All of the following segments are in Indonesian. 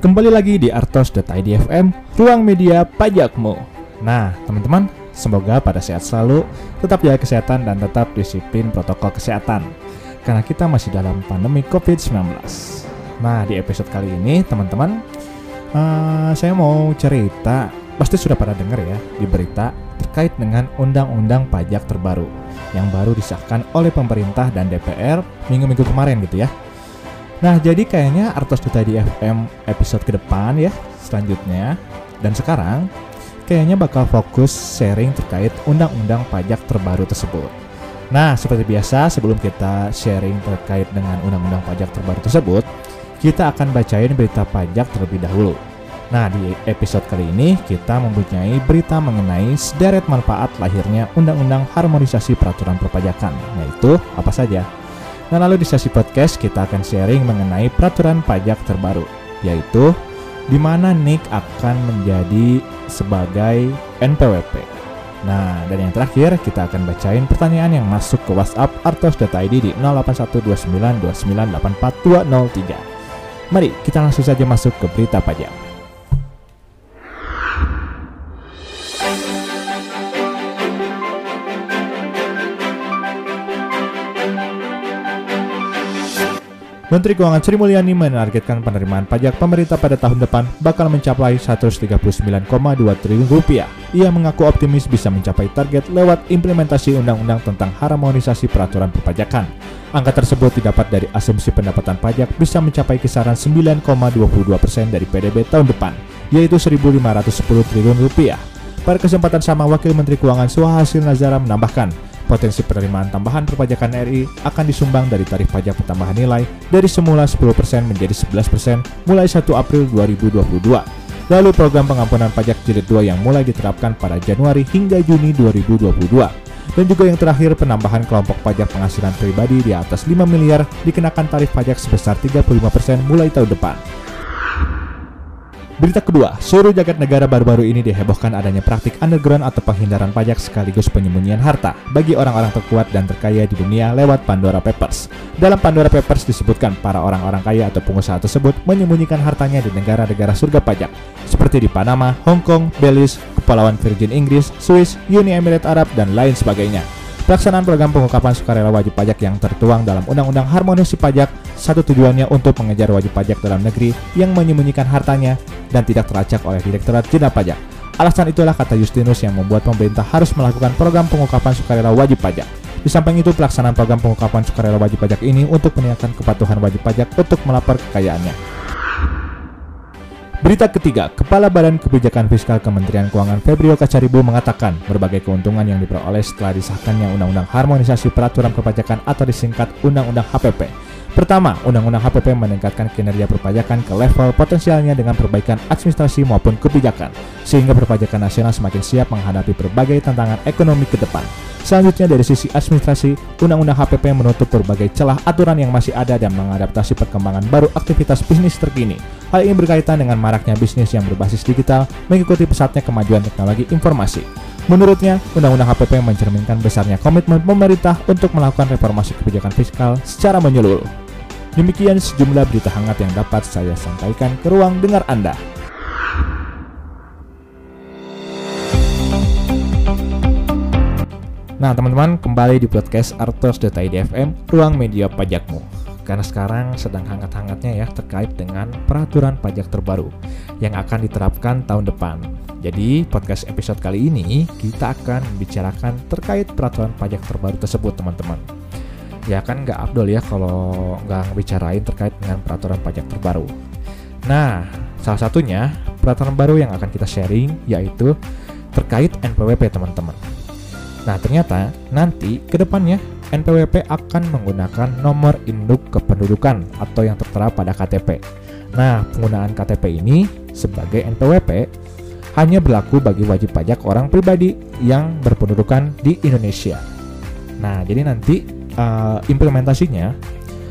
Kembali lagi di Artos.id FM, ruang media pajakmu. Nah, teman-teman, semoga pada sehat selalu, tetap jaga kesehatan dan tetap disiplin protokol kesehatan. Karena kita masih dalam pandemi COVID-19. Nah, di episode kali ini, teman-teman, uh, saya mau cerita, pasti sudah pada dengar ya, di berita terkait dengan undang-undang pajak terbaru yang baru disahkan oleh pemerintah dan DPR minggu-minggu kemarin gitu ya. Nah, jadi kayaknya Artos Duta di FM episode ke depan ya, selanjutnya. Dan sekarang, kayaknya bakal fokus sharing terkait undang-undang pajak terbaru tersebut. Nah, seperti biasa, sebelum kita sharing terkait dengan undang-undang pajak terbaru tersebut, kita akan bacain berita pajak terlebih dahulu. Nah, di episode kali ini kita mempunyai berita mengenai sederet manfaat lahirnya Undang-Undang Harmonisasi Peraturan Perpajakan, yaitu apa saja? Nah lalu di sesi podcast kita akan sharing mengenai peraturan pajak terbaru, yaitu di mana Nick akan menjadi sebagai NPWP. Nah, dan yang terakhir kita akan bacain pertanyaan yang masuk ke WhatsApp artos.id di 081292984203. Mari kita langsung saja masuk ke berita pajak. Menteri Keuangan Sri Mulyani menargetkan penerimaan pajak pemerintah pada tahun depan bakal mencapai 139,2 triliun rupiah. Ia mengaku optimis bisa mencapai target lewat implementasi undang-undang tentang harmonisasi peraturan perpajakan. Angka tersebut didapat dari asumsi pendapatan pajak bisa mencapai kisaran 9,22 persen dari PDB tahun depan, yaitu 1.510 triliun rupiah. Pada kesempatan sama, Wakil Menteri Keuangan Suhasil Nazara menambahkan, Potensi penerimaan tambahan perpajakan RI akan disumbang dari tarif pajak pertambahan nilai dari semula 10% menjadi 11% mulai 1 April 2022. Lalu program pengampunan pajak jilid 2 yang mulai diterapkan pada Januari hingga Juni 2022. Dan juga yang terakhir penambahan kelompok pajak penghasilan pribadi di atas 5 miliar dikenakan tarif pajak sebesar 35% mulai tahun depan. Berita kedua, seluruh jagat negara baru-baru ini dihebohkan adanya praktik underground atau penghindaran pajak sekaligus penyembunyian harta bagi orang-orang terkuat dan terkaya di dunia lewat Pandora Papers. Dalam Pandora Papers disebutkan para orang-orang kaya atau pengusaha tersebut menyembunyikan hartanya di negara-negara surga pajak, seperti di Panama, Hong Kong, Belize, Kepulauan Virgin Inggris, Swiss, Uni Emirat Arab, dan lain sebagainya. Pelaksanaan program pengungkapan sukarela wajib pajak yang tertuang dalam Undang-Undang Harmonisasi Pajak satu tujuannya untuk mengejar wajib pajak dalam negeri yang menyembunyikan hartanya dan tidak teracak oleh Direktorat Jenderal Pajak. Alasan itulah kata Justinus yang membuat pemerintah harus melakukan program pengungkapan sukarela wajib pajak. Di samping itu, pelaksanaan program pengungkapan sukarela wajib pajak ini untuk meningkatkan kepatuhan wajib pajak untuk melapor kekayaannya. Berita ketiga, Kepala Badan Kebijakan Fiskal Kementerian Keuangan Febrio Kacaribu mengatakan berbagai keuntungan yang diperoleh setelah disahkannya Undang-Undang Harmonisasi Peraturan Perpajakan atau disingkat Undang-Undang HPP. Pertama, Undang-Undang HPP meningkatkan kinerja perpajakan ke level potensialnya dengan perbaikan administrasi maupun kebijakan, sehingga perpajakan nasional semakin siap menghadapi berbagai tantangan ekonomi ke depan. Selanjutnya dari sisi administrasi, Undang-Undang HPP menutup berbagai celah aturan yang masih ada dan mengadaptasi perkembangan baru aktivitas bisnis terkini. Hal ini berkaitan dengan maraknya bisnis yang berbasis digital mengikuti pesatnya kemajuan teknologi informasi. Menurutnya, Undang-Undang HPP mencerminkan besarnya komitmen pemerintah untuk melakukan reformasi kebijakan fiskal secara menyeluruh. Demikian sejumlah berita hangat yang dapat saya sampaikan ke ruang dengar Anda. Nah teman-teman kembali di podcast Artos.id FM Ruang Media Pajakmu Karena sekarang sedang hangat-hangatnya ya terkait dengan peraturan pajak terbaru Yang akan diterapkan tahun depan. Jadi podcast episode kali ini kita akan membicarakan terkait peraturan pajak terbaru tersebut teman-teman. Ya kan nggak abdol ya kalau nggak bicarain terkait dengan peraturan pajak terbaru. Nah salah satunya peraturan baru yang akan kita sharing yaitu terkait NPWP teman-teman. Nah, ternyata nanti ke depannya NPWP akan menggunakan nomor induk kependudukan atau yang tertera pada KTP. Nah, penggunaan KTP ini sebagai NPWP hanya berlaku bagi wajib pajak orang pribadi yang berpendudukan di Indonesia. Nah, jadi nanti uh, implementasinya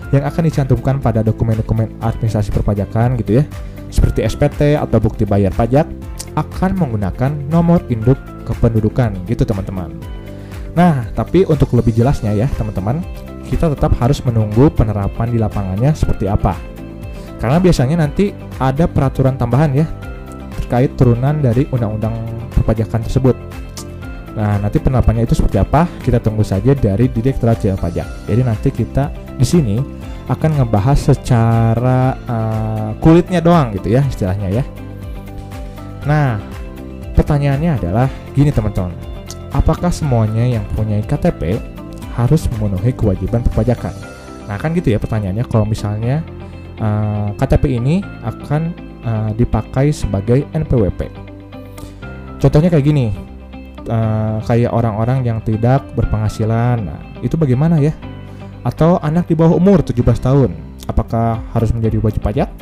yang akan dicantumkan pada dokumen-dokumen administrasi perpajakan gitu ya, seperti SPT atau bukti bayar pajak akan menggunakan nomor induk kependudukan gitu teman-teman. Nah, tapi untuk lebih jelasnya ya teman-teman, kita tetap harus menunggu penerapan di lapangannya seperti apa. Karena biasanya nanti ada peraturan tambahan ya terkait turunan dari undang-undang perpajakan tersebut. Nah, nanti penerapannya itu seperti apa? Kita tunggu saja dari Direktorat Jenderal Pajak. Jadi nanti kita di sini akan ngebahas secara uh, kulitnya doang gitu ya istilahnya ya. Nah, pertanyaannya adalah gini teman-teman. Apakah semuanya yang punya KTP harus memenuhi kewajiban perpajakan? Nah, kan gitu ya pertanyaannya kalau misalnya uh, eh, KTP ini akan uh, dipakai sebagai NPWP. Contohnya kayak gini, uh, kayak orang-orang yang tidak berpenghasilan. Nah, itu bagaimana ya? Atau anak di bawah umur 17 tahun, apakah harus menjadi wajib pajak?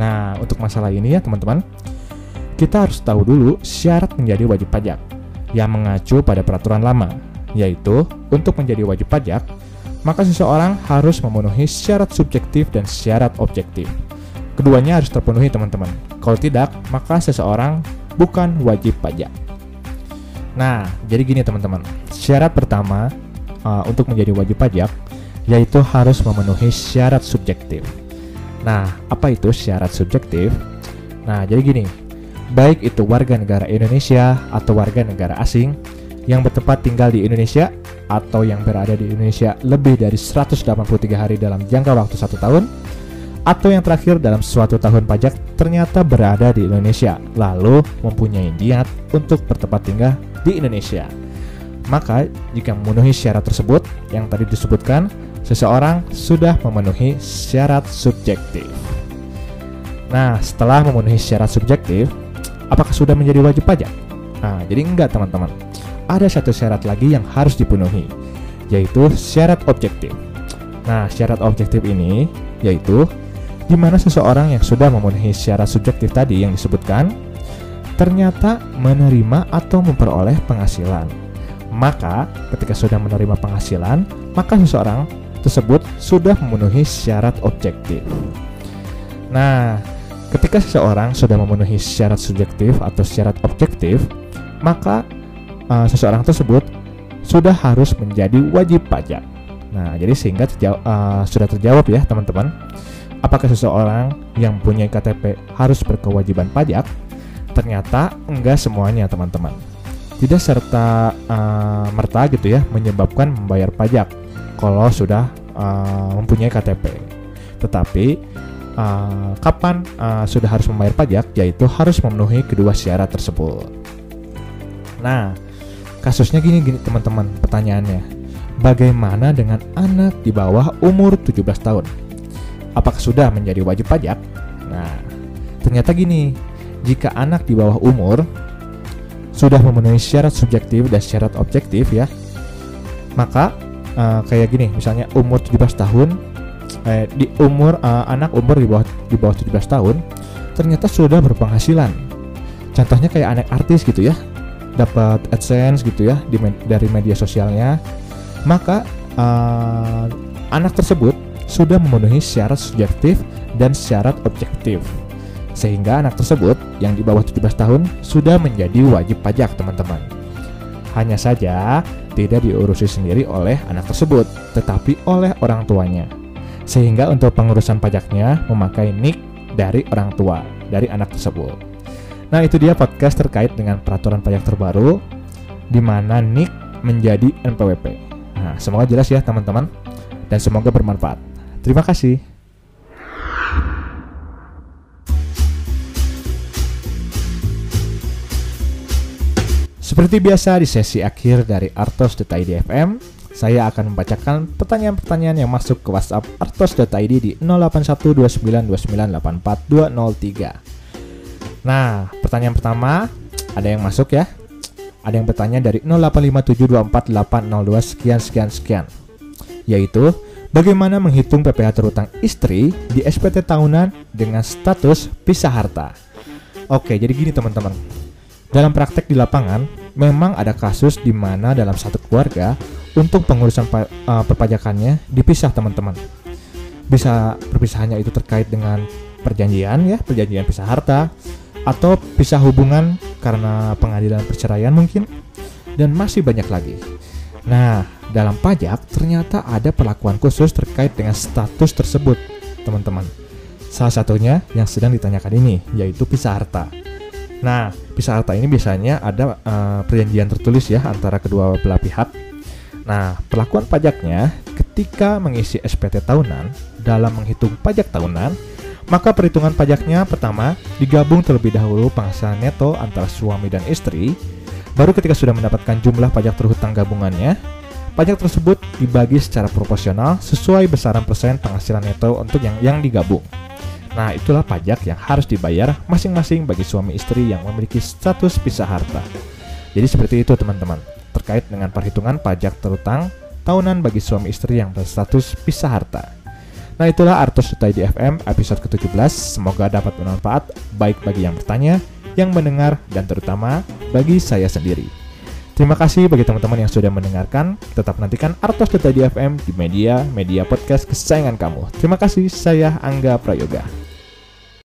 Nah, untuk masalah ini ya teman-teman, kita harus tahu dulu syarat menjadi wajib pajak yang mengacu pada peraturan lama, yaitu untuk menjadi wajib pajak, maka seseorang harus memenuhi syarat subjektif dan syarat objektif. Keduanya harus terpenuhi teman-teman. Kalau tidak, maka seseorang bukan wajib pajak. Nah, jadi gini teman-teman. Syarat pertama uh, untuk menjadi wajib pajak yaitu harus memenuhi syarat subjektif. Nah, apa itu syarat subjektif? Nah, jadi gini. Baik itu warga negara Indonesia atau warga negara asing yang bertempat tinggal di Indonesia atau yang berada di Indonesia lebih dari 183 hari dalam jangka waktu satu tahun atau yang terakhir dalam suatu tahun pajak ternyata berada di Indonesia lalu mempunyai niat untuk bertempat tinggal di Indonesia. Maka, jika memenuhi syarat tersebut yang tadi disebutkan, seseorang sudah memenuhi syarat subjektif. Nah, setelah memenuhi syarat subjektif, apakah sudah menjadi wajib pajak? Nah, jadi enggak teman-teman. Ada satu syarat lagi yang harus dipenuhi, yaitu syarat objektif. Nah, syarat objektif ini yaitu di mana seseorang yang sudah memenuhi syarat subjektif tadi yang disebutkan ternyata menerima atau memperoleh penghasilan. Maka, ketika sudah menerima penghasilan, maka seseorang tersebut sudah memenuhi syarat objektif. Nah, ketika seseorang sudah memenuhi syarat subjektif atau syarat objektif, maka uh, seseorang tersebut sudah harus menjadi wajib pajak. Nah, jadi sehingga terjawab, uh, sudah terjawab ya teman-teman. Apakah seseorang yang punya KTP harus berkewajiban pajak? Ternyata enggak semuanya teman-teman. Tidak serta uh, merta gitu ya menyebabkan membayar pajak kalau sudah uh, mempunyai KTP. Tetapi uh, kapan uh, sudah harus membayar pajak yaitu harus memenuhi kedua syarat tersebut. Nah, kasusnya gini gini teman-teman, pertanyaannya. Bagaimana dengan anak di bawah umur 17 tahun? Apakah sudah menjadi wajib pajak? Nah, ternyata gini, jika anak di bawah umur sudah memenuhi syarat subjektif dan syarat objektif ya, maka uh, kayak gini, misalnya umur 17 tahun, eh, di umur uh, anak umur di bawah di bawah 17 tahun, ternyata sudah berpenghasilan. Contohnya kayak anak artis gitu ya, dapat adsense gitu ya di dari media sosialnya, maka uh, anak tersebut sudah memenuhi syarat subjektif dan syarat objektif sehingga anak tersebut yang di bawah 17 tahun sudah menjadi wajib pajak teman-teman. Hanya saja tidak diurusi sendiri oleh anak tersebut, tetapi oleh orang tuanya. Sehingga untuk pengurusan pajaknya memakai nik dari orang tua dari anak tersebut. Nah, itu dia podcast terkait dengan peraturan pajak terbaru di mana nik menjadi NPWP. Nah, semoga jelas ya teman-teman dan semoga bermanfaat. Terima kasih. Seperti biasa di sesi akhir dari Artos.id FM, saya akan membacakan pertanyaan-pertanyaan yang masuk ke WhatsApp Artos.id di 081292984203. Nah, pertanyaan pertama ada yang masuk ya. Ada yang bertanya dari 0857248802 sekian sekian sekian. Yaitu bagaimana menghitung PPh terutang istri di SPT tahunan dengan status pisah harta. Oke, jadi gini teman-teman. Dalam praktek di lapangan, memang ada kasus di mana dalam satu keluarga untuk pengurusan uh, perpajakannya dipisah teman-teman. Bisa perpisahannya itu terkait dengan perjanjian ya, perjanjian pisah harta atau pisah hubungan karena pengadilan perceraian mungkin dan masih banyak lagi. Nah, dalam pajak ternyata ada perlakuan khusus terkait dengan status tersebut, teman-teman. Salah satunya yang sedang ditanyakan ini, yaitu pisah harta. Nah, pisah harta ini biasanya ada uh, perjanjian tertulis ya antara kedua belah pihak. Nah, perlakuan pajaknya ketika mengisi SPT tahunan dalam menghitung pajak tahunan, maka perhitungan pajaknya pertama digabung terlebih dahulu penghasilan neto antara suami dan istri, baru ketika sudah mendapatkan jumlah pajak terhutang gabungannya, pajak tersebut dibagi secara proporsional sesuai besaran persen penghasilan neto untuk yang yang digabung. Nah, itulah pajak yang harus dibayar masing-masing bagi suami istri yang memiliki status pisah harta. Jadi seperti itu teman-teman, terkait dengan perhitungan pajak terutang tahunan bagi suami istri yang berstatus pisah harta. Nah itulah Artos Dutai di FM episode ke-17, semoga dapat bermanfaat baik bagi yang bertanya, yang mendengar, dan terutama bagi saya sendiri. Terima kasih bagi teman-teman yang sudah mendengarkan. Tetap nantikan Artos Dutai di FM di media-media podcast kesayangan kamu. Terima kasih, saya Angga Prayoga.